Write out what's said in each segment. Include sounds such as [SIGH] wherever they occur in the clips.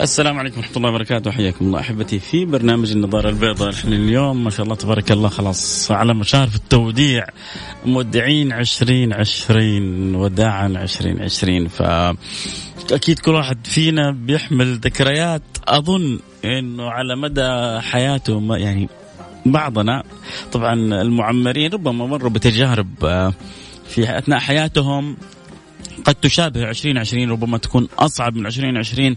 السلام عليكم ورحمة الله وبركاته. حياكم الله أحبتي في برنامج النظارة البيضاء نحن اليوم. ما شاء الله تبارك الله. خلاص على مشارف التوديع. مودعين عشرين عشرين وداعا عشرين عشرين. ف أكيد كل واحد فينا بيحمل ذكريات. أظن أنه على مدى حياته ما يعني بعضنا طبعا المعمرين ربما مروا بتجارب آه، في أثناء حياتهم. قد تشابه 2020 ربما تكون أصعب من 2020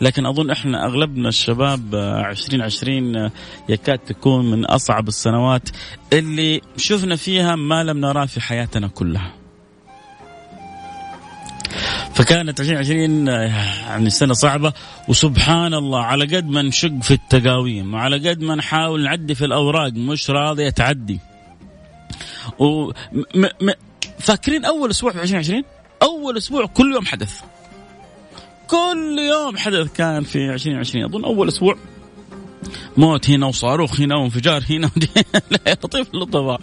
لكن أظن إحنا أغلبنا الشباب 2020 آه، آه، يكاد تكون من أصعب السنوات اللي شفنا فيها ما لم نراه في حياتنا كلها. فكانت 2020 آه، يعني سنة صعبة وسبحان الله على قد ما نشق في التقاويم وعلى قد ما نحاول نعدي في الأوراق مش راضية تعدي. و فاكرين أول أسبوع في 2020 أول أسبوع كل يوم حدث. كل يوم حدث كان في 2020 أظن أول أسبوع. موت هنا وصاروخ هنا وانفجار هنا. [LAUGHS] لا يا لطيف اللطفاء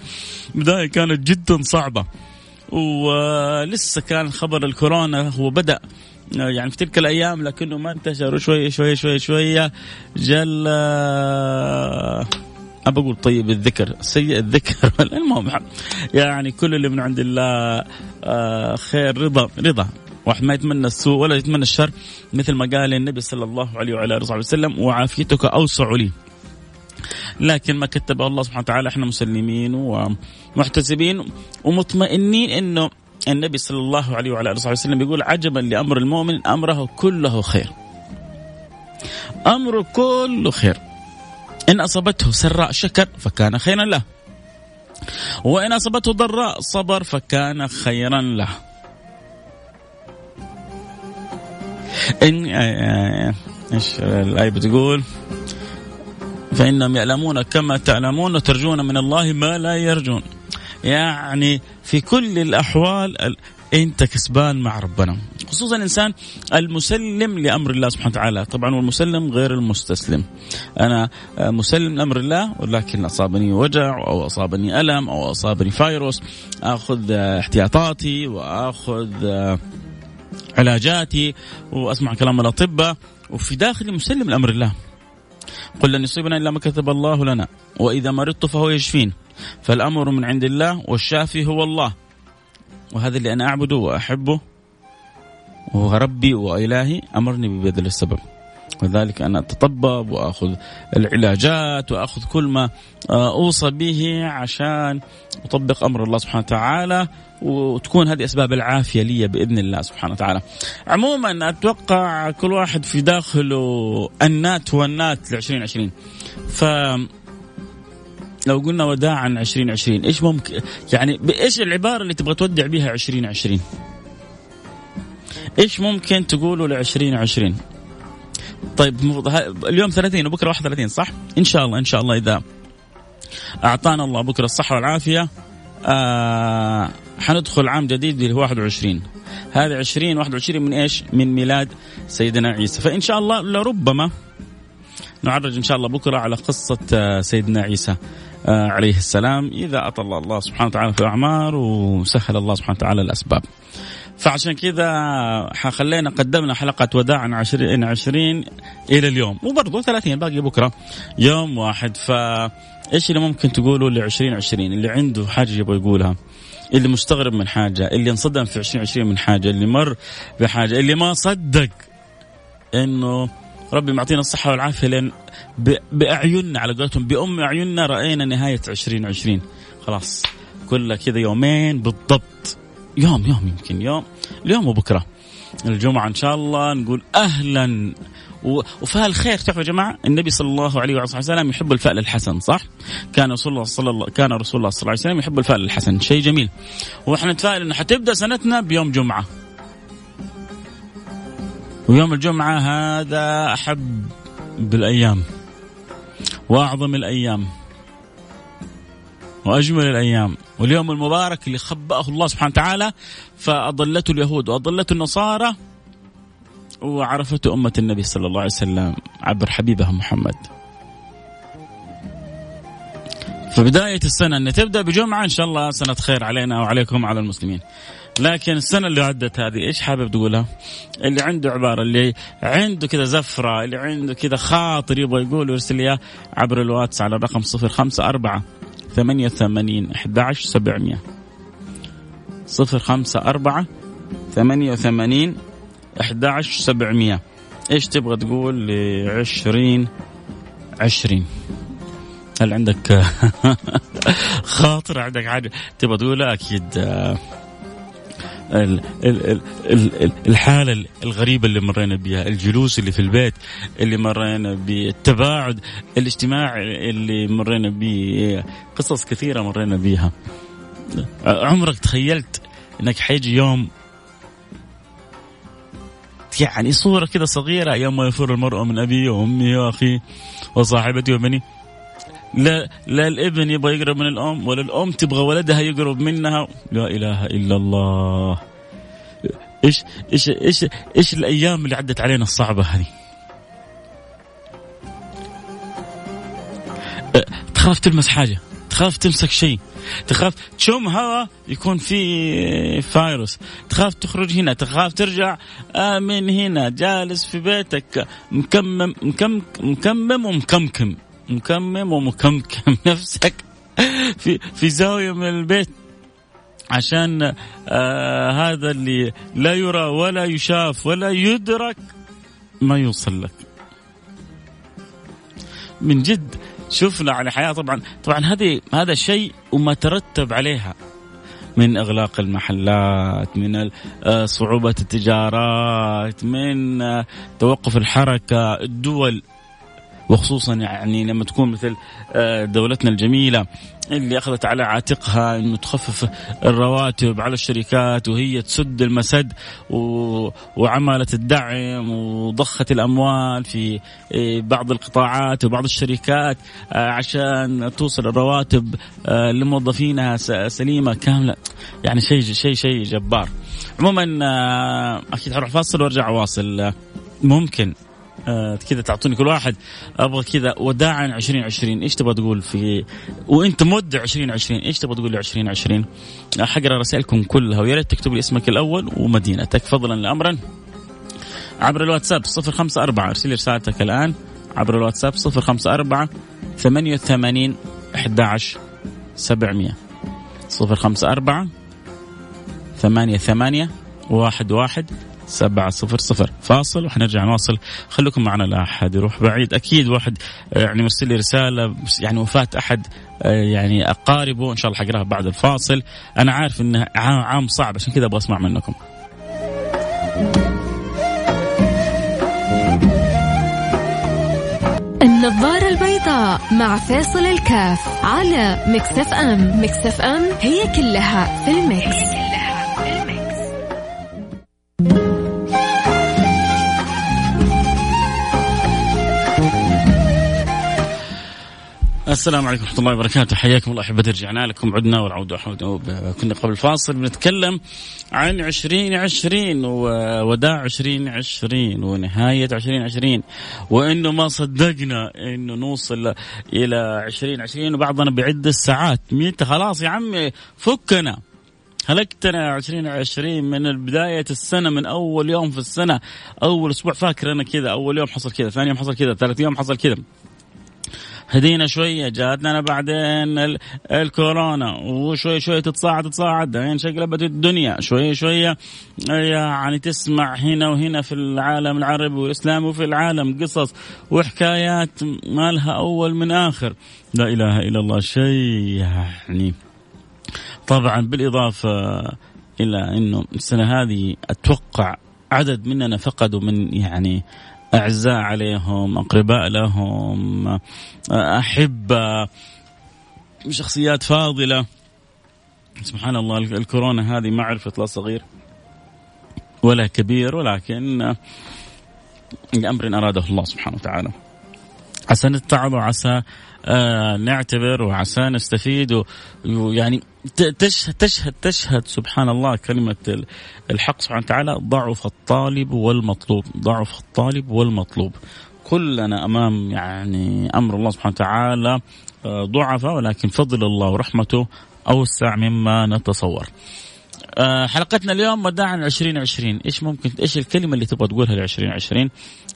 بداية كانت جدا صعبة. ولسه كان خبر الكورونا هو بدأ. يعني في تلك الأيام لكنه ما انتشر. شوية شوية شوية شوية. جل أبى أقول طيب الذكر سيء الذكر. [LAUGHS] المهم يعني كل اللي من عند الله آه، خير رضا رضا. واحد ما يتمنى السوء ولا يتمنى الشر مثل ما قال النبي صلى الله عليه وعلى آله وسلم وعافيتك أوسع لي لكن ما كتبه الله سبحانه وتعالى إحنا مسلمين ومحتسبين ومطمئنين إنه النبي صلى الله عليه وعلى آله وسلم يقول عجبا لأمر المؤمن أمره كله خير. أمره كله خير. إن أصابته سراء شكر فكان خيرا له. وإن أصابته ضراء صبر فكان خيرا له. إن آه، آه، إيش الآية بتقول؟ فإنهم يعلمون كما تعلمون وترجون من الله ما لا يرجون. يعني في كل الأحوال أنت كسبان مع ربنا. خصوصا الإنسان المسلم لأمر الله سبحانه وتعالى. طبعا والمسلم غير المستسلم. أنا آه، مسلم لأمر الله ولكن أصابني وجع أو أصابني ألم أو أصابني فيروس. آخذ احتياطاتي وآخذ علاجاتي وأسمع كلام الأطباء وفي داخلي مسلم لأمر الله. قل لن يصيبنا إلا ما كتب الله لنا وإذا مرضت فهو يشفين. فالأمر من عند الله والشافي هو الله. وهذا اللي أنا أعبده وأحبه. وربي وإلهي أمرني ببذل السبب. وذلك أنا أتطبب وأخذ العلاجات وأخذ كل ما آه، أوصى به عشان أطبق أمر الله سبحانه وتعالى. وتكون هذه أسباب العافية لي بإذن الله سبحانه وتعالى. عموما أتوقع كل واحد في داخله النات والنات ل 2020 ف لو قلنا وداعا 2020 إيش ممكن؟ يعني إيش العبارة اللي تبغى تودع بها 2020 إيش ممكن تقولوا ل 2020 طيب اليوم 30 وبكرة 31 صح؟ إن شاء الله إن شاء الله إذا أعطانا الله بكرة الصحة والعافية. آه حندخل عام جديد اللي هو 21 هذا 20 21 من إيش؟ من ميلاد سيدنا عيسى. فإن شاء الله لربما نعرج إن شاء الله بكرة على قصة آه، سيدنا عيسى آه، عليه السلام. إذا أطل الله سبحانه وتعالى في الأعمار وسهل الله سبحانه وتعالى الأسباب. فعشان كذا خلينا قدمنا حلقة وداع عن 20 20 إلى اليوم. وبرضه 30 باقي بكرة. يوم واحد. فإيش اللي ممكن تقولوا ل 2020 اللي عنده حاجة يبغى يقولها. اللي مستغرب من حاجة اللي انصدم في 2020 من حاجة اللي مر بحاجة اللي ما صدق إنه ربي معطينا الصحة والعافية لأن بأعيننا على قولتهم بأم أعيننا رأينا نهاية 2020 خلاص كلها كذا يومين بالضبط. يوم يوم يمكن يوم اليوم وبكرة. الجمعة إن شاء الله نقول أهلا. وفعل الخير تعرفوا يا جماعة؟ النبي صلى الله عليه وسلم يحب الفعل الحسن صح؟ كان رسول الله صلى الله كان رسول الله صلى الله عليه وسلم يحب الفعل الحسن. شيء جميل. وإحنا نتفائل انه حتبدا سنتنا بيوم جمعة. ويوم الجمعة هذا أحب بالأيام وأعظم الأيام. وأجمل الأيام. واليوم المبارك اللي خبأه الله سبحانه وتعالى فأضلته اليهود وأضلته النصارى وعرفته أمة النبي صلى الله عليه وسلم عبر حبيبها محمد. فبداية السنة أن تبدأ بجمعة إن شاء الله سنة خير علينا وعليكم على المسلمين. لكن السنة اللي عدت هذه إيش حابب تقولها؟ اللي عنده عبارة اللي عنده كذا زفرة اللي عنده كذا خاطر يبغى يقول يرسل إياه عبر الواتس على الرقم صفر خمسة أربعة ثمانية وثمانين أحد عشر سبعمية. صفر خمسة أربعة ثمانية وثمانين أحد عشر سبعمية. إيش تبغى تقول لعشرين عشرين؟ هل عندك [LAUGHS] خاطر عندك حاجة تبغى تقولها؟ أكيد. الحالة الغريبة اللي مرينا بها الجلوس اللي في البيت اللي مرينا بالتباعد الاجتماعي اللي مرينا به قصص كثيرة مرينا بها عمرك تخيلت إنك حيجي يوم يعني صورة كده صغيرة يوم ما يفر المرء من أبيه وأمه وأخيه وصاحبته وبنيه؟ لا لا الابن يبغى يقرب من الأم ولا الأم تبغى ولدها يقرب منها. لا إله إلا الله. إيش إيش إيش إيش الأيام اللي عدت علينا الصعبة هذه؟ تخاف تلمس حاجة تخاف تمسك شيء تخاف تشم هواء يكون في فيروس تخاف تخرج هنا تخاف ترجع من هنا جالس في بيتك مكمم مكم مكمم ومكمكم. مكمم ومكمكم [LAUGHS] نفسك في في زاوية من البيت. عشان آه هذا اللي لا يرى ولا يشاف ولا يدرك ما يوصل لك. من جد شفنا على حياة طبعا طبعا هذه هذا شيء وما ترتب عليها. من إغلاق المحلات من آه، صعوبة التجارات من آه، توقف الحركة الدول. وخصوصا يعني لما تكون مثل آه، دولتنا الجميلة اللي أخذت على عاتقها إنه تخفف الرواتب على الشركات وهي تسد المسد و... وعملت الدعم وضخت الأموال في آه، بعض القطاعات وبعض الشركات آه، عشان توصل الرواتب لموظفينها سليمة كاملة. يعني شيء شيء شيء جبار. عموما أكيد حروح فاصل وأرجع اواصل ممكن. آه كذا تعطوني كل واحد. أبغى كذا وداعا 2020 إيش تبغى تقول في وأنت مودع 2020 إيش تبغى تقول ل 2020 حقرا رسائلكم كلها ويا ريت تكتب لي اسمك الأول ومدينتك فضلا لامرا. عبر الواتساب 054 ارسل رسالتك الآن. عبر الواتساب 054 88 11 700 054 8 8 واحد واحد سبعة صفر صفر. فاصل وحنرجع نواصل. خليكم معنا لا أحد يروح بعيد. أكيد واحد آه، يعني مرسل لي رسالة يعني وفاة أحد آه، يعني أقاربه. إن شاء الله حقراها بعد الفاصل. أنا عارف إنه عام صعب عشان كذا أبغى أسمع منكم. النظارة البيضاء مع فاصل الكاف على Mix FM. Mix FM هي كلها في ال Mix. السلام عليكم ورحمة الله وبركاته. حياكم الله أحبتي رجعنا لكم. عدنا والعودة كنا قبل الفاصل بنتكلم عن عشرين عشرين ووداع عشرين عشرين ونهاية عشرين عشرين وإنه ما صدقنا إنه نوصل إلى عشرين عشرين وبعضنا بيعد الساعات متى خلاص يا عمي فكنا. هلكتنا عشرين عشرين من بداية السنة من أول يوم في السنة. أول أسبوع فاكر أنا كذا. أول يوم حصل كذا ثاني يوم حصل كذا ثالث يوم حصل كذا. هدينا شوية جاتنا بعدين الكورونا. وشوي شوي تتصاعد تتصاعد. يعني شقلبت الدنيا. شوي شوية يعني تسمع هنا وهنا في العالم العربي والإسلامي وفي العالم قصص وحكايات ما لها أول من آخر. لا إله إلا الله شيء يعني طبعا بالإضافة إلى إنه السنة هذه أتوقع عدد مننا فقدوا من يعني أعزاء عليهم أقرباء لهم أحبة شخصيات فاضلة. سبحان الله الكورونا هذه ما عرفت لا صغير ولا كبير ولكن لأمر أراده الله سبحانه وتعالى. عسى نتعظ وعسى آه نعتبر وعسى نستفيد ويعني تشهد تشهد تشهد سبحان الله كلمة الحق سبحانه وتعالى ضعف الطالب والمطلوب ضعف الطالب والمطلوب. كلنا أمام يعني أمر الله سبحانه وتعالى آه، ضعفاء ولكن فضل الله ورحمته أوسع مما نتصور. آه، حلقتنا اليوم وداعا 2020 إيش ممكن إيش الكلمة اللي تبغى تقولها ل 2020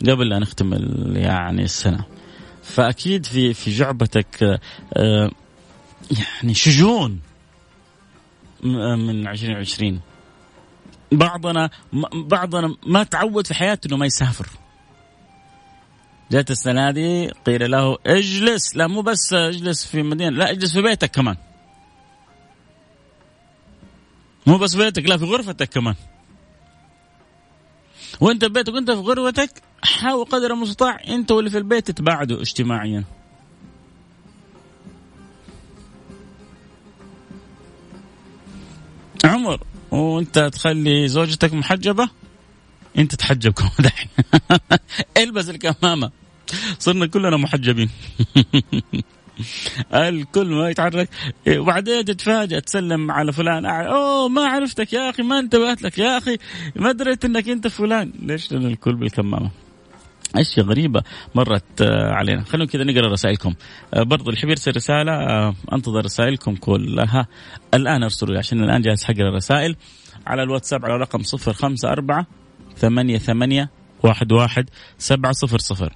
قبل لا نختم يعني السنة؟ فأكيد في في جعبتك آه، يعني شجون من 2020 بعضنا بعضنا ما تعود في حياته إنه ما يسافر. جات السنة دي قيل له اجلس لا مو بس اجلس في مدينة لا اجلس في بيتك كمان. مو بس بيتك لا في غرفتك كمان. وانت ببيتك وانت في غرفتك حاول قدر المستطاع انت واللي في البيت تتباعدوا اجتماعيا. عمر وانت تخلي زوجتك محجبة؟ انت تحجب كمان [LAUGHS] البس الكمامة. صرنا كلنا محجبين. [LAUGHS] الكل ما يتحرك وبعدين تتفاجأ تسلم على فلان. أوه ما عرفتك يا أخي ما انتبهت لك يا أخي. ما دريت إنك أنت فلان. ليش؟ لأن الكل بالكمامة. أشياء غريبة مرت آه، علينا. خلونا كذا نقرأ رسائلكم. آه، برضو اللي يرسل رسالة آه، أنتظر رسائلكم كلها. الآن أرسلوا عشان الآن جالس حقرا الرسائل. على الواتساب على رقم 054 ثمانية ثمانية واحد واحد سبعة صفر صفر.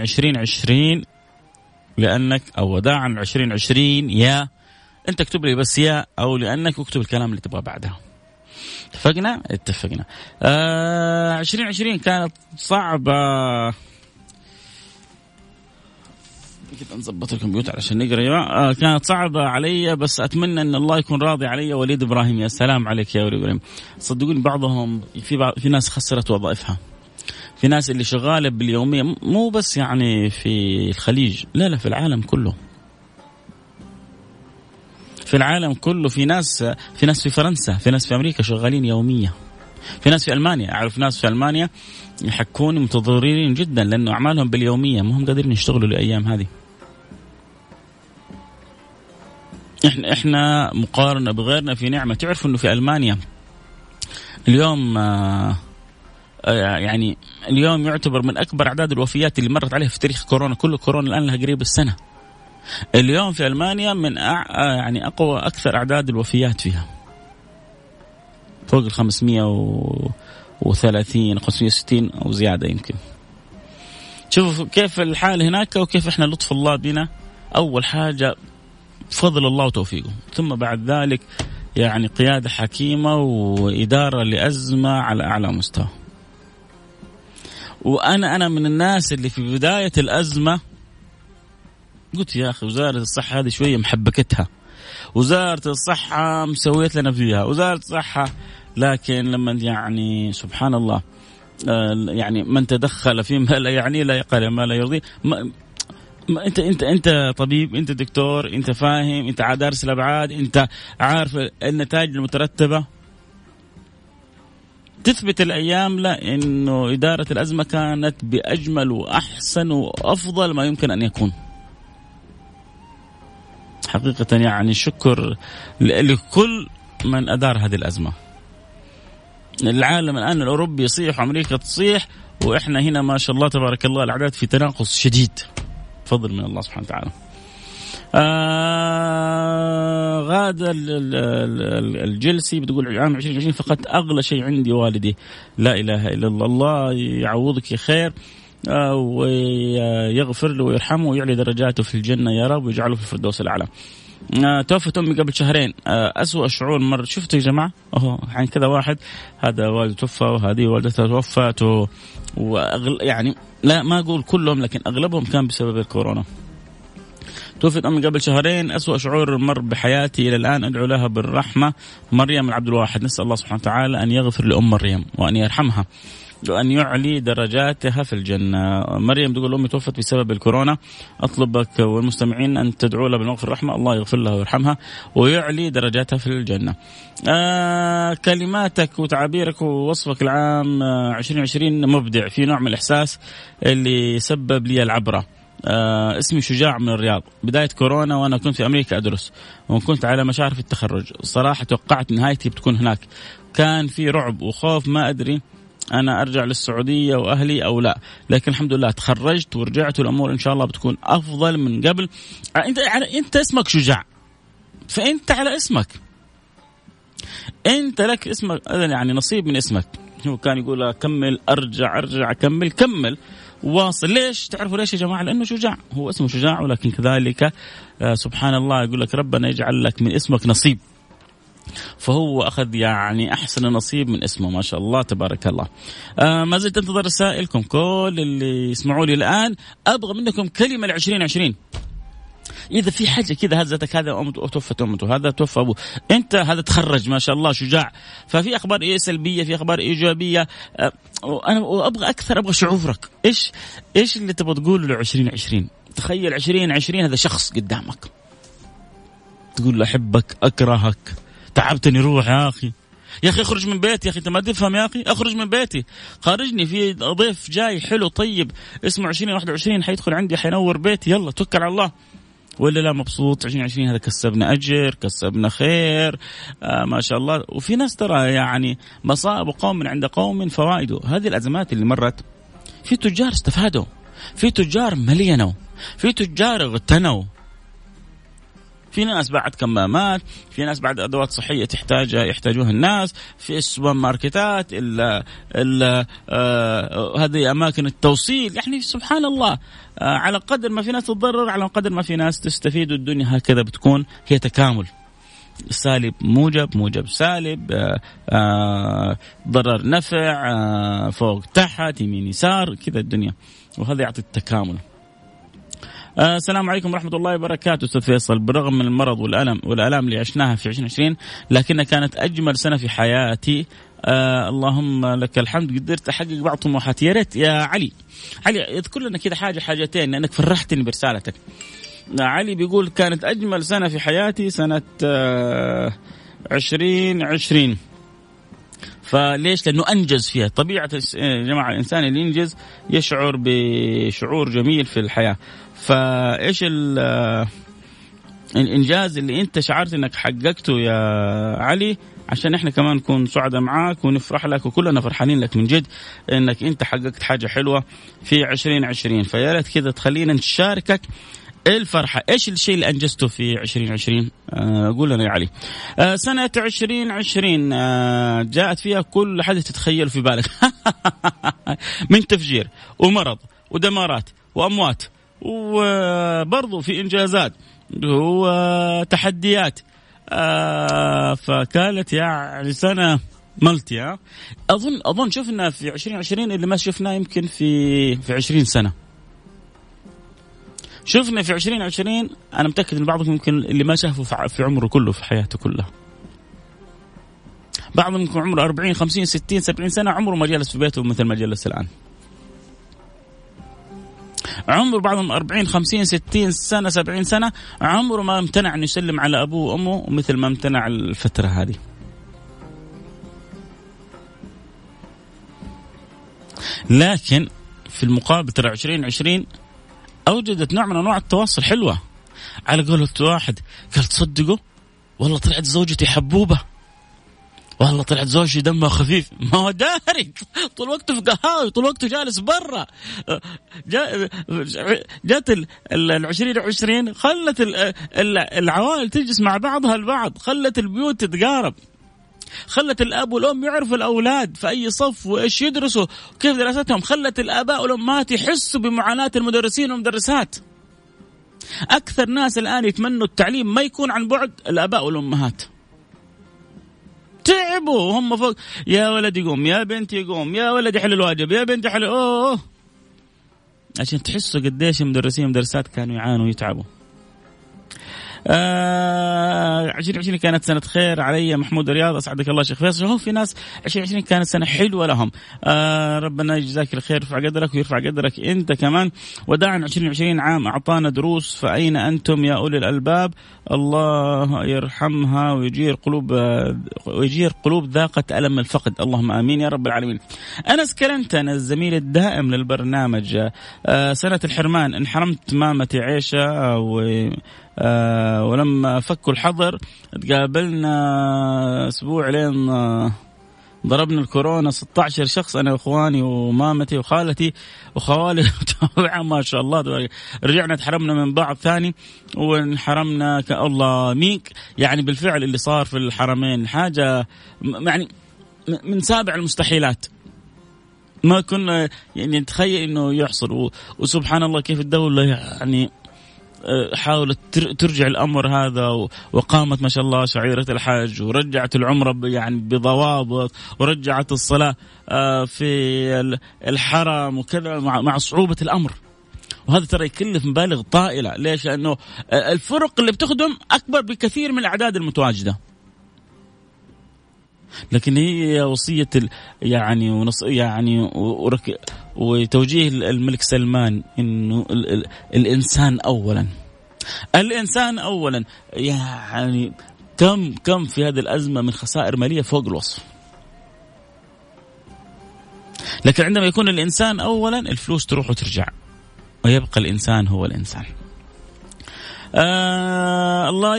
عشرين عشرين لأنك أو وداعا عشرين عشرين يا أنت اكتب لي بس يا أو لأنك اكتب الكلام اللي تبغاه بعدها اتفقنا؟ اتفقنا. آه 2020 كانت صعبة. كذا نظبط الكمبيوتر عشان نقرأ يا آه كانت صعبة علي بس أتمنى أن الله يكون راضي علي. وليد إبراهيم يا سلام عليك يا وليد إبراهيم. صدقوني بعضهم في بعض في ناس خسرت وظائفها. في ناس اللي شغالة باليومية مو بس يعني في الخليج لا لا في العالم كله. في العالم كله في ناس في ناس في فرنسا في ناس في أمريكا شغالين يومية. في ناس في ألمانيا أعرف ناس في ألمانيا يحكون متضررين جدا لأنه أعمالهم باليومية ما هم قادرين يشتغلوا الأيام هذه. إحنا إحنا مقارنة بغيرنا في نعمة. تعرفوا إنه في ألمانيا اليوم آه يعني اليوم يعتبر من أكبر أعداد الوفيات اللي مرت عليها في تاريخ كورونا كله كورونا الآن لها قريب السنة. اليوم في ألمانيا من أع... يعني أقوى أكثر أعداد الوفيات فيها. فوق ال 530 560 أو زيادة يمكن. شوفوا كيف الحال هناك وكيف إحنا لطف الله بنا. أول حاجة فضل الله وتوفيقه. ثم بعد ذلك يعني قيادة حكيمة وإدارة لأزمة على أعلى مستوى. وأنا أنا من الناس اللي في بداية الأزمة قلت يا أخي وزارة الصحة هذه شوية محبكتها. وزارة الصحة مسويت لنا فيها. وزارة الصحة لكن لما يعني سبحان الله آه، يعني من تدخل فيما لا يعني لا يقال ما لا يرضي. ما ما انت انت أنت طبيب أنت دكتور أنت فاهم أنت دارس الأبعاد أنت عارف النتائج المترتبة. تثبت الأيام لا إنه إدارة الأزمة كانت بأجمل وأحسن وأفضل ما يمكن أن يكون. حقيقة يعني شكر لكل من أدار هذه الأزمة. العالم الآن الأوروبي يصيح وامريكا تصيح وإحنا هنا ما شاء الله تبارك الله الأعداد في تناقص شديد. فضل من الله سبحانه وتعالى. آه غادة الجلسي بتقول عام 2020 فقدت أغلى شيء عندي والدي. لا إله إلا الله. الله يعوضك خير آه ويغفر له ويرحمه ويعلي درجاته في الجنة يا رب ويجعله في الفردوس الأعلى. آه توفت امي قبل شهرين. آه اسوء شعور مر شفتوا يا جماعة؟ اهو يعني كذا واحد هذا والده توفى وهذه والدتها توفت و... وأغل... يعني لا ما أقول كلهم لكن أغلبهم كان بسبب الكورونا. توفيت أمي قبل شهرين أسوأ شعور مر بحياتي إلى الآن أدعو لها بالرحمة. مريم العبد الواحد نسأل الله سبحانه وتعالى أن يغفر لأم مريم وأن يرحمها وأن يعلي درجاتها في الجنة. مريم تقول أمي توفت بسبب الكورونا. أطلبك والمستمعين أن تدعوا لها بالمغفرة الرحمة الله يغفر لها ويرحمها ويعلي درجاتها في الجنة. آه كلماتك وتعابيرك ووصفك العام 2020 مبدع في نوع من الإحساس اللي سبب لي العبرة. آه اسمي شجاع من الرياض. بداية كورونا وأنا كنت في أمريكا أدرس وكنت على مشارف التخرج. صراحة توقعت نهايتي بتكون هناك. كان في رعب وخوف ما أدري أنا أرجع للسعودية وأهلي أو لا. لكن الحمد لله تخرجت ورجعت والأمور إن شاء الله بتكون أفضل من قبل. أنت أنت اسمك شجاع. فأنت على اسمك. أنت لك اسمك. يعني نصيب من اسمك. هو كان يقول كمل أرجع أرجع أكمل كمل. واصل. ليش؟ تعرفوا ليش يا جماعة؟ لأنه شجاع. هو اسمه شجاع ولكن كذلك آه، سبحان الله يقول لك ربنا يجعل لك من اسمك نصيب. فهو أخذ يعني أحسن نصيب من اسمه ما شاء الله تبارك الله. آه ما زلت أنتظر رسائلكم. كل اللي يسمعوا لي الآن أبغى منكم كلمة ل 2020 إذا في حاجة كذا هزتك هذا امته توفت أمته هذا توفى أبوه. أنت هذا تخرج ما شاء الله شجاع. ففي أخبار إيه سلبية في أخبار إيجابية. أه أنا أبغى أكثر أبغى شعورك. إيش إيش اللي تبغى تقوله ل 2020 تخيل 2020 هذا شخص قدامك. تقول له أحبك أكرهك. تعبتني روح يا أخي. يا أخي اخرج من بيتي يا أخي أنت ما تفهم يا أخي. اخرج من بيتي. خارجني في ضيف جاي حلو طيب. اسمه 2021 حيدخل عندي حينور بيتي. يلا توكل على الله. ولا لا مبسوط؟ 2020 هذا كسبنا أجر كسبنا خير آه ما شاء الله. وفي ناس ترى يعني مصائب قوم من عند قوم فوائده. هذه الأزمات اللي مرت في تجار استفادوا في تجار ملينوا في تجار اغتنوا. في ناس بعد كمامات في ناس بعد أدوات صحية تحتاج يحتاجوها الناس. في السوبر ماركتات ال ال آه هذه أماكن التوصيل. يعني سبحان الله آه على قدر ما في ناس تتضرر على قدر ما في ناس تستفيد والدنيا هكذا بتكون هي تكامل. سالب موجب موجب سالب آه آه ضرر نفع فوق تحت يمين يسار كذا الدنيا. وهذا يعطي التكامل. السلام عليكم ورحمة الله وبركاته أستاذ فيصل. بالرغم من المرض والألم والآلام اللي عشناها في 2020 لكنها كانت أجمل سنة في حياتي. آه اللهم لك الحمد. قدرت أحقق بعض طموحاتي. يا ريت يا علي. علي اذكر لنا كذا حاجة حاجتين لأنك فرحتني برسالتك. علي بيقول كانت أجمل سنة في حياتي سنة آه 2020 فليش؟ لأنه أنجز فيها، طبيعة يا جماعة الإنسان اللي ينجز يشعر بشعور جميل في الحياة، فايش الانجاز اللي انت شعرت انك حققته يا علي عشان إحنا كمان نكون سعداء معاك ونفرح لك وكلنا فرحانين لك من جد انك انت حققت حاجة حلوة في 2020 فيا ريت كذا تخلينا نشاركك الفرحة. إيش الشيء اللي انجزته في 2020 آه قول لنا يا علي. آه سنة 2020 آه جاءت فيها كل حدث تتخيل في بالك. [LAUGHS] من تفجير ومرض ودمارات وأموات وبرضو في إنجازات وتحديات آه فكانت يعني سنة ملتي أظن أظن شفنا في 2020 اللي ما شفناه يمكن في في 20 سنة. شفنا في 2020 أنا متأكد إن بعضكم يمكن اللي ما شافه في عمره كله في حياته كلها. بعضهم يمكن عمره 40 50 60 70 سنة عمره ما جلس في بيته مثل ما جلس الآن. عمر بعضهم 40 50 60 سنة 70 سنة. عمره ما امتنع انه يسلم على أبوه وأمه مثل ما امتنع الفترة هذه. لكن في المقابل ترى 2020 أوجدت نوع من أنواع التواصل حلوة. على قولة واحد قال تصدقوا؟ والله طلعت زوجتي حبوبة. والله طلعت زوجي دمه خفيف. [LAUGHS] ما هو داري طول وقته في قهاوي طول وقته جالس برا. جات ال 2020 خلت العوائل تجلس مع بعضها البعض. خلت البيوت تتقارب. خلت الأب والأم يعرفوا الأولاد في أي صف وإيش يدرسوا وكيف دراستهم. خلت الآباء والأمهات يحسوا بمعاناة المدرسين والمدرسات. أكثر ناس الآن يتمنوا التعليم ما يكون عن بعد الآباء والأمهات. تعبوا وهم فوق. يا ولد يقوم يا بنت يقوم يا ولد يحل الواجب يا بنت يحل أوه عشان تحسوا قديش المدرسين والمدرسات كانوا يعانوا ويتعبوا. آه 2020 كانت سنة خير علي محمود رياض أسعدك الله شيخ فيصل. هو في ناس 2020 كانت سنة حلوة لهم. آه ربنا يجزاك الخير يرفع قدرك ويرفع قدرك أنت كمان. وداعا 2020 عام أعطانا دروس فأين أنتم يا أولي الألباب؟ الله يرحمها ويجير قلوب ويجير قلوب ذاقت ألم الفقد. اللهم آمين يا رب العالمين. أنس كلنتن الزميل الدائم للبرنامج. آه سنة الحرمان انحرمت مامتي عيشة و ولما فكوا الحظر تقابلنا أسبوع لين آه ضربنا الكورونا 16 شخص أنا وإخواني ومامتي وخالتي وخوالي. [LAUGHS] ما شاء الله رجعنا تحرمنا من بعض ثاني وانحرمنا الله ميك يعني بالفعل اللي صار في الحرمين حاجة يعني من سابع المستحيلات. ما كنا يعني نتخيل إنه يحصل. وسبحان الله كيف الدولة يعني آه، حاولت ترجع الأمر هذا وقامت ما شاء الله شعيرة الحج ورجعت العمره يعني بضوابط ورجعت الصلاة آه، في الحرم وكذا مع صعوبة الأمر. وهذا ترى يكلف مبالغ طائلة. ليش؟ لأنه آه، الفرق اللي بتخدم أكبر بكثير من الأعداد المتواجدة. لكن هي وصية يعني ونص يعني وتوجيه الملك سلمان إنه ال ال الإنسان اولا. الإنسان اولا. يعني كم كم في هذه الأزمة من خسائر مالية فوق الوصف. لكن عندما يكون الإنسان اولا الفلوس تروح وترجع ويبقى الإنسان هو الإنسان. آه الله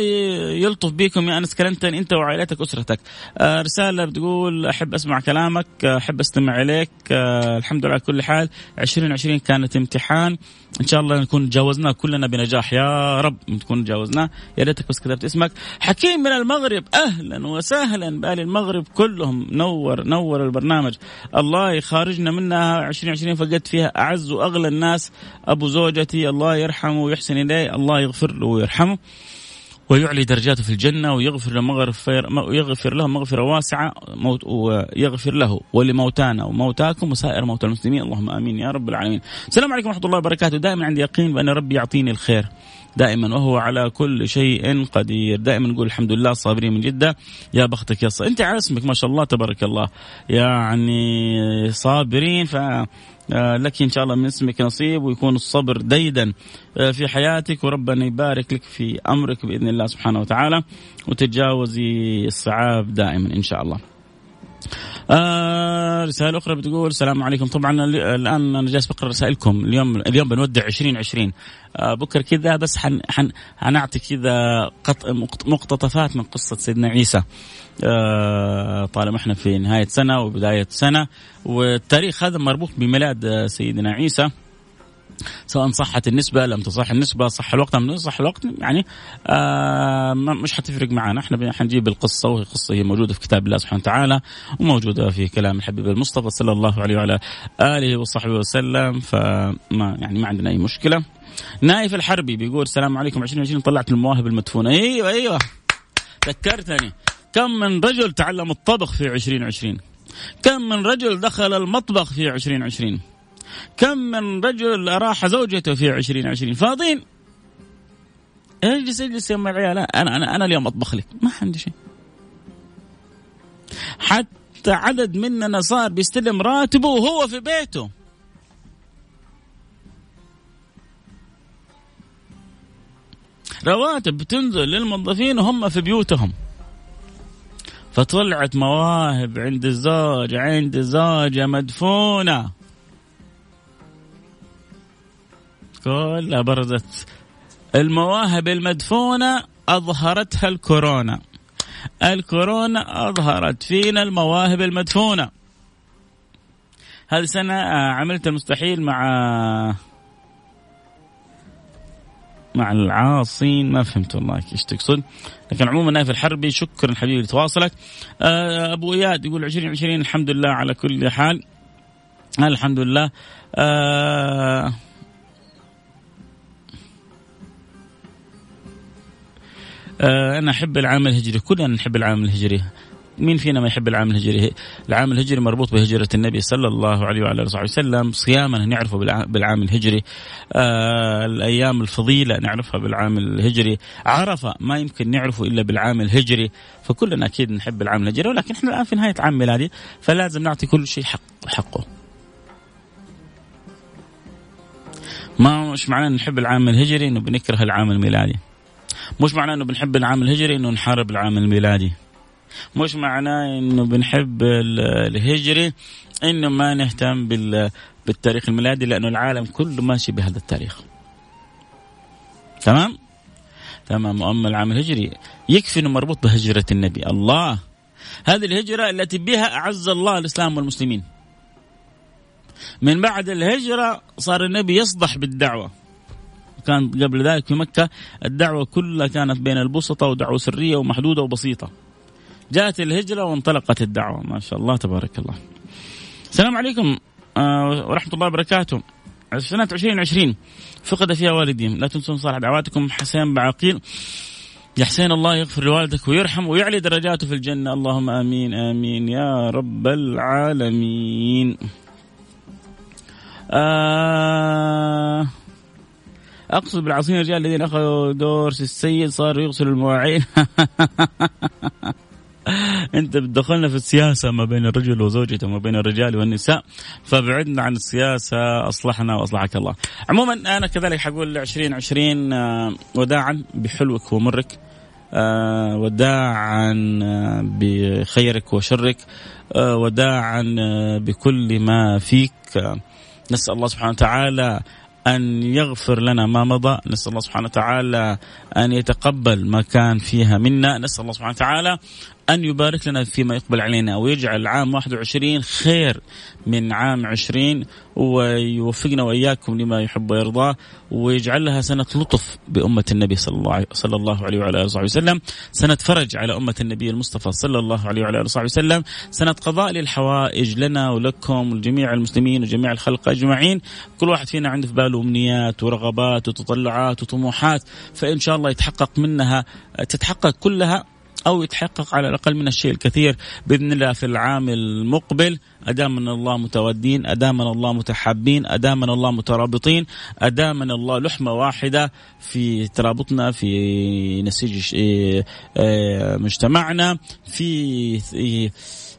يلطف بكم يا انس كلنتن انت وعائلتك اسرتك آه رسالة بتقول أحب أسمع كلامك أحب أستمع إليك. آه الحمد لله على كل حال. 2020 كانت امتحان. إن شاء الله نكون تجاوزناه كلنا بنجاح. يا رب نكون تجاوزناه يا ريتك بس كتبت اسمك. حكيم من المغرب. أهلا وسهلا. بال المغرب كلهم. نور نور البرنامج. الله يخارجنا منها. 2020 فقدت فيها أعز وأغلى الناس. أبو زوجتي الله يرحمه ويحسن إليه. الله يغفر له ويرحمه ويعلي درجاته في الجنة ويغفر له مغفر ويغفر له مغفرة واسعة موت ويغفر له ولموتانا وموتاكم وسائر موتى المسلمين. اللهم آمين يا رب العالمين. السلام عليكم ورحمة الله وبركاته. دائما عندي يقين بأن ربي يعطيني الخير. دائما وهو على كل شيء قدير. دائما نقول الحمد لله صابرين من جدة. يا بختك يا ص... أنت على اسمك ما شاء الله تبارك الله. يعني صابرين ف لك إن شاء الله من اسمك نصيب ويكون الصبر ديدا آه، في حياتك وربنا يبارك لك في أمرك بإذن الله سبحانه وتعالى وتتجاوزي الصعاب دائما إن شاء الله. آه رسالة أخرى بتقول السلام عليكم. طبعا الآن أنا جالس بقرأ رسائلكم. اليوم اليوم بنودع 2020 آه بكرة كذا بس حن حن حنعطي كذا مقتطفات من قصة سيدنا عيسى. آه طالما إحنا في نهاية سنة وبداية سنة والتاريخ هذا مربوط بميلاد سيدنا عيسى. سواء صحت النسبة لم تصح النسبة صح الوقت لم صح الوقت يعني آه مش حتفرق معنا. إحنا حنجيب القصة وهي قصة هي موجودة في كتاب الله سبحانه وتعالى وموجودة في كلام الحبيب المصطفى صلى الله عليه وعلى آله وصحبه وسلم. فما يعني ما عندنا أي مشكلة. نايف الحربي بيقول السلام عليكم. 2020 طلعت المواهب المدفونة. أيوه أيوه. ذكرتني. كم من رجل تعلم الطبخ في 2020 كم من رجل دخل المطبخ في 2020 كم من رجل راح زوجته في عشرين عشرين؟ فاضيين. اجلس اجلس يا أم العيال. أنا أنا أنا اليوم أطبخ لك. ما عندي شيء. حتى عدد مننا صار بيستلم راتبه وهو في بيته. رواتب بتنزل للموظفين وهم في بيوتهم. فطلعت مواهب عند الزوج عند الزوجة مدفونة. كلها بردت المواهب المدفونة أظهرتها الكورونا. الكورونا أظهرت فينا المواهب المدفونة. هذه السنة عملت المستحيل مع مع العاصين. ما فهمت والله إيش تقصد. لكن عموما نايف الحربي شكرا حبيبي لتواصلك. آه، أبو إياد يقول 2020 الحمد لله على كل حال. الحمد لله. آه أنا أحب العام الهجري. كلنا نحب العام الهجري. مين فينا ما يحب العام الهجري؟ العام الهجري مربوط بهجرة النبي صلى الله عليه وعلى آله وسلم. صياما نعرفه بالعام الهجري. آه الأيام الفضيلة نعرفها بالعام الهجري. عرفة ما يمكن نعرفه إلا بالعام الهجري. فكلنا أكيد نحب العام الهجري ولكن إحنا الآن في نهاية عام ميلادي فلازم نعطي كل شيء حق حقه. ما مش معناه نحب العام الهجري؟ انه بنكره العام الميلادي. مش معناه إنه بنحب العام الهجري إنه نحارب العام الميلادي. مش معناه إنه بنحب الهجري إنه ما نهتم بالتاريخ الميلادي لأنه العالم كله ماشي بهذا التاريخ. تمام؟ تمام. وأما العام الهجري يكفي إنه مربوط بهجرة النبي. الله. هذه الهجرة التي بها أعز الله الإسلام والمسلمين. من بعد الهجرة صار النبي يصدح بالدعوة. كان قبل ذلك في مكة الدعوة كلها كانت بين البسطة ودعوة سرية ومحدودة وبسيطة. جاءت الهجرة وانطلقت الدعوة ما شاء الله تبارك الله. السلام عليكم آه، ورحمة الله وبركاته. سنة 2020 فقد فيها والدي لا تنسون صالح دعواتكم حسين بعقيل يا حسين الله يغفر لوالدك ويرحم ويعلي درجاته في الجنة. اللهم آمين آمين يا رب العالمين. آه أقصد بالعاصين الرجال الذين أخذوا دور السيد صاروا يغسلوا المواعين [LAUGHS] أنت بتدخلنا في السياسة ما بين الرجل وزوجته وما بين الرجال والنساء فبعدنا عن السياسة أصلحنا وأصلحك الله. عموما أنا كذلك حقول 2020 آه، وداعا بحلوك ومرك آه، وداعا آه، بخيرك وشرك وداعا بكل ما فيك نسأل الله سبحانه وتعالى أن يغفر لنا ما مضى. نسأل الله سبحانه وتعالى أن يتقبل ما كان فيها منا. نسأل الله سبحانه وتعالى أن يبارك لنا فيما يقبل علينا ويجعل عام 21 خير من عام 20 ويوفقنا وإياكم لما يحب ويرضاه ويجعلها سنة لطف بأمة النبي صلى الله صلى الله عليه وعلى آله وصحبه وسلم. سنة فرج على أمة النبي المصطفى صلى الله عليه وعلى آله وصحبه وسلم. سنة قضاء للحوائج لنا ولكم ولجميع المسلمين وجميع الخلق أجمعين. كل واحد فينا عنده في باله أمنيات ورغبات وتطلعات وطموحات فإن شاء الله يتحقق منها تتحقق كلها أو يتحقق على الأقل من الشيء الكثير بإذن الله في العام المقبل. أدامنا الله متودين أدامنا الله متحابين أدامنا الله مترابطين أدامنا الله لحمة واحدة في ترابطنا في نسيج إيه، إيه، مجتمعنا في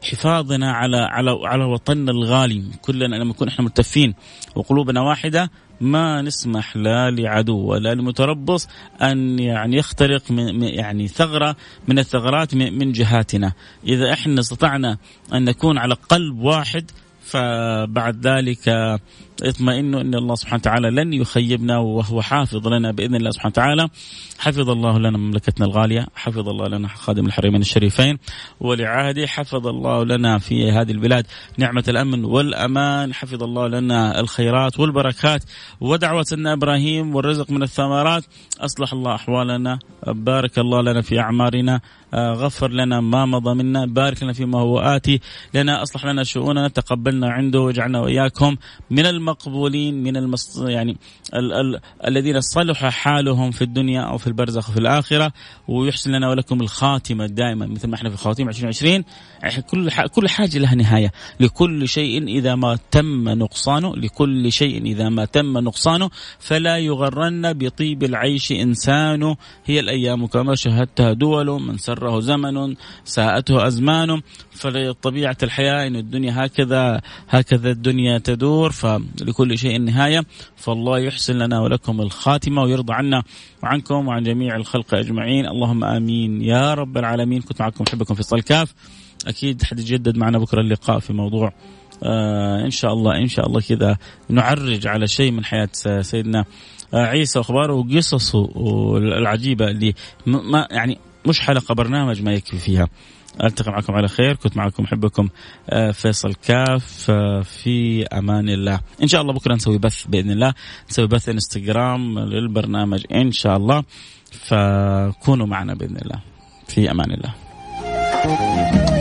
حفاظنا على على على وطننا الغالي. كلنا لما نكون إحنا متفين وقلوبنا واحدة ما نسمح لا لعدو ولا لمتربص أن يعني يخترق من يعني ثغرة من الثغرات من جهاتنا، إذا إحنا استطعنا أن نكون على قلب واحد فبعد ذلك اطمئنوا ان الله سبحانه وتعالى لن يخيبنا وهو حافظ لنا باذن الله سبحانه وتعالى. حفظ الله لنا مملكتنا الغالية حفظ الله لنا خادم الحرمين الشريفين ولعهده حفظ الله لنا في هذه البلاد نعمة الأمن والأمان حفظ الله لنا الخيرات والبركات ودعوة سيدنا إبراهيم والرزق من الثمرات. أصلح الله أحوالنا بارك الله لنا في أعمارنا غفر لنا ما مضى منا بارك لنا فيما هو آتي لنا أصلح لنا شؤوننا تقبلنا عنده واجعلنا وإياكم من المقبولين من المص... يعني ال... ال... الذين صلح حالهم في الدنيا أو في البرزخ وفي الآخرة ويحسن لنا ولكم الخاتمة دائما مثل ما إحنا في خواتيم 2020 كل ح... كل حاجة لها نهاية. لكل شيء إذا ما تم نقصانه لكل شيء إذا ما تم نقصانه فلا يغرن بطيب العيش إنسان. هي الأيام كما شهدتها دول من سر سره زمن ساءته أزمان. فلطبيعة الحياة أن الدنيا هكذا هكذا الدنيا تدور. فلكل شيء نهاية فالله يحسن لنا ولكم الخاتمة ويرضى عنا وعنكم وعن جميع الخلق أجمعين. اللهم آمين. يا رب العالمين. كنت معكم أحبكم في الكاف. أكيد حتجدد معنا بكرة اللقاء في موضوع آه إن شاء الله إن شاء الله كذا نعرج على شيء من حياة سيدنا عيسى وأخباره وقصصه العجيبة اللي ما يعني مش حلقة برنامج ما يكفي فيها. ألتقي معكم على خير. كنت معكم أحبكم آه، فيصل كاف آه، في أمان الله. إن شاء الله بكرة نسوي بث بإذن الله. نسوي بث إنستغرام للبرنامج إن شاء الله. فكونوا معنا بإذن الله. في أمان الله.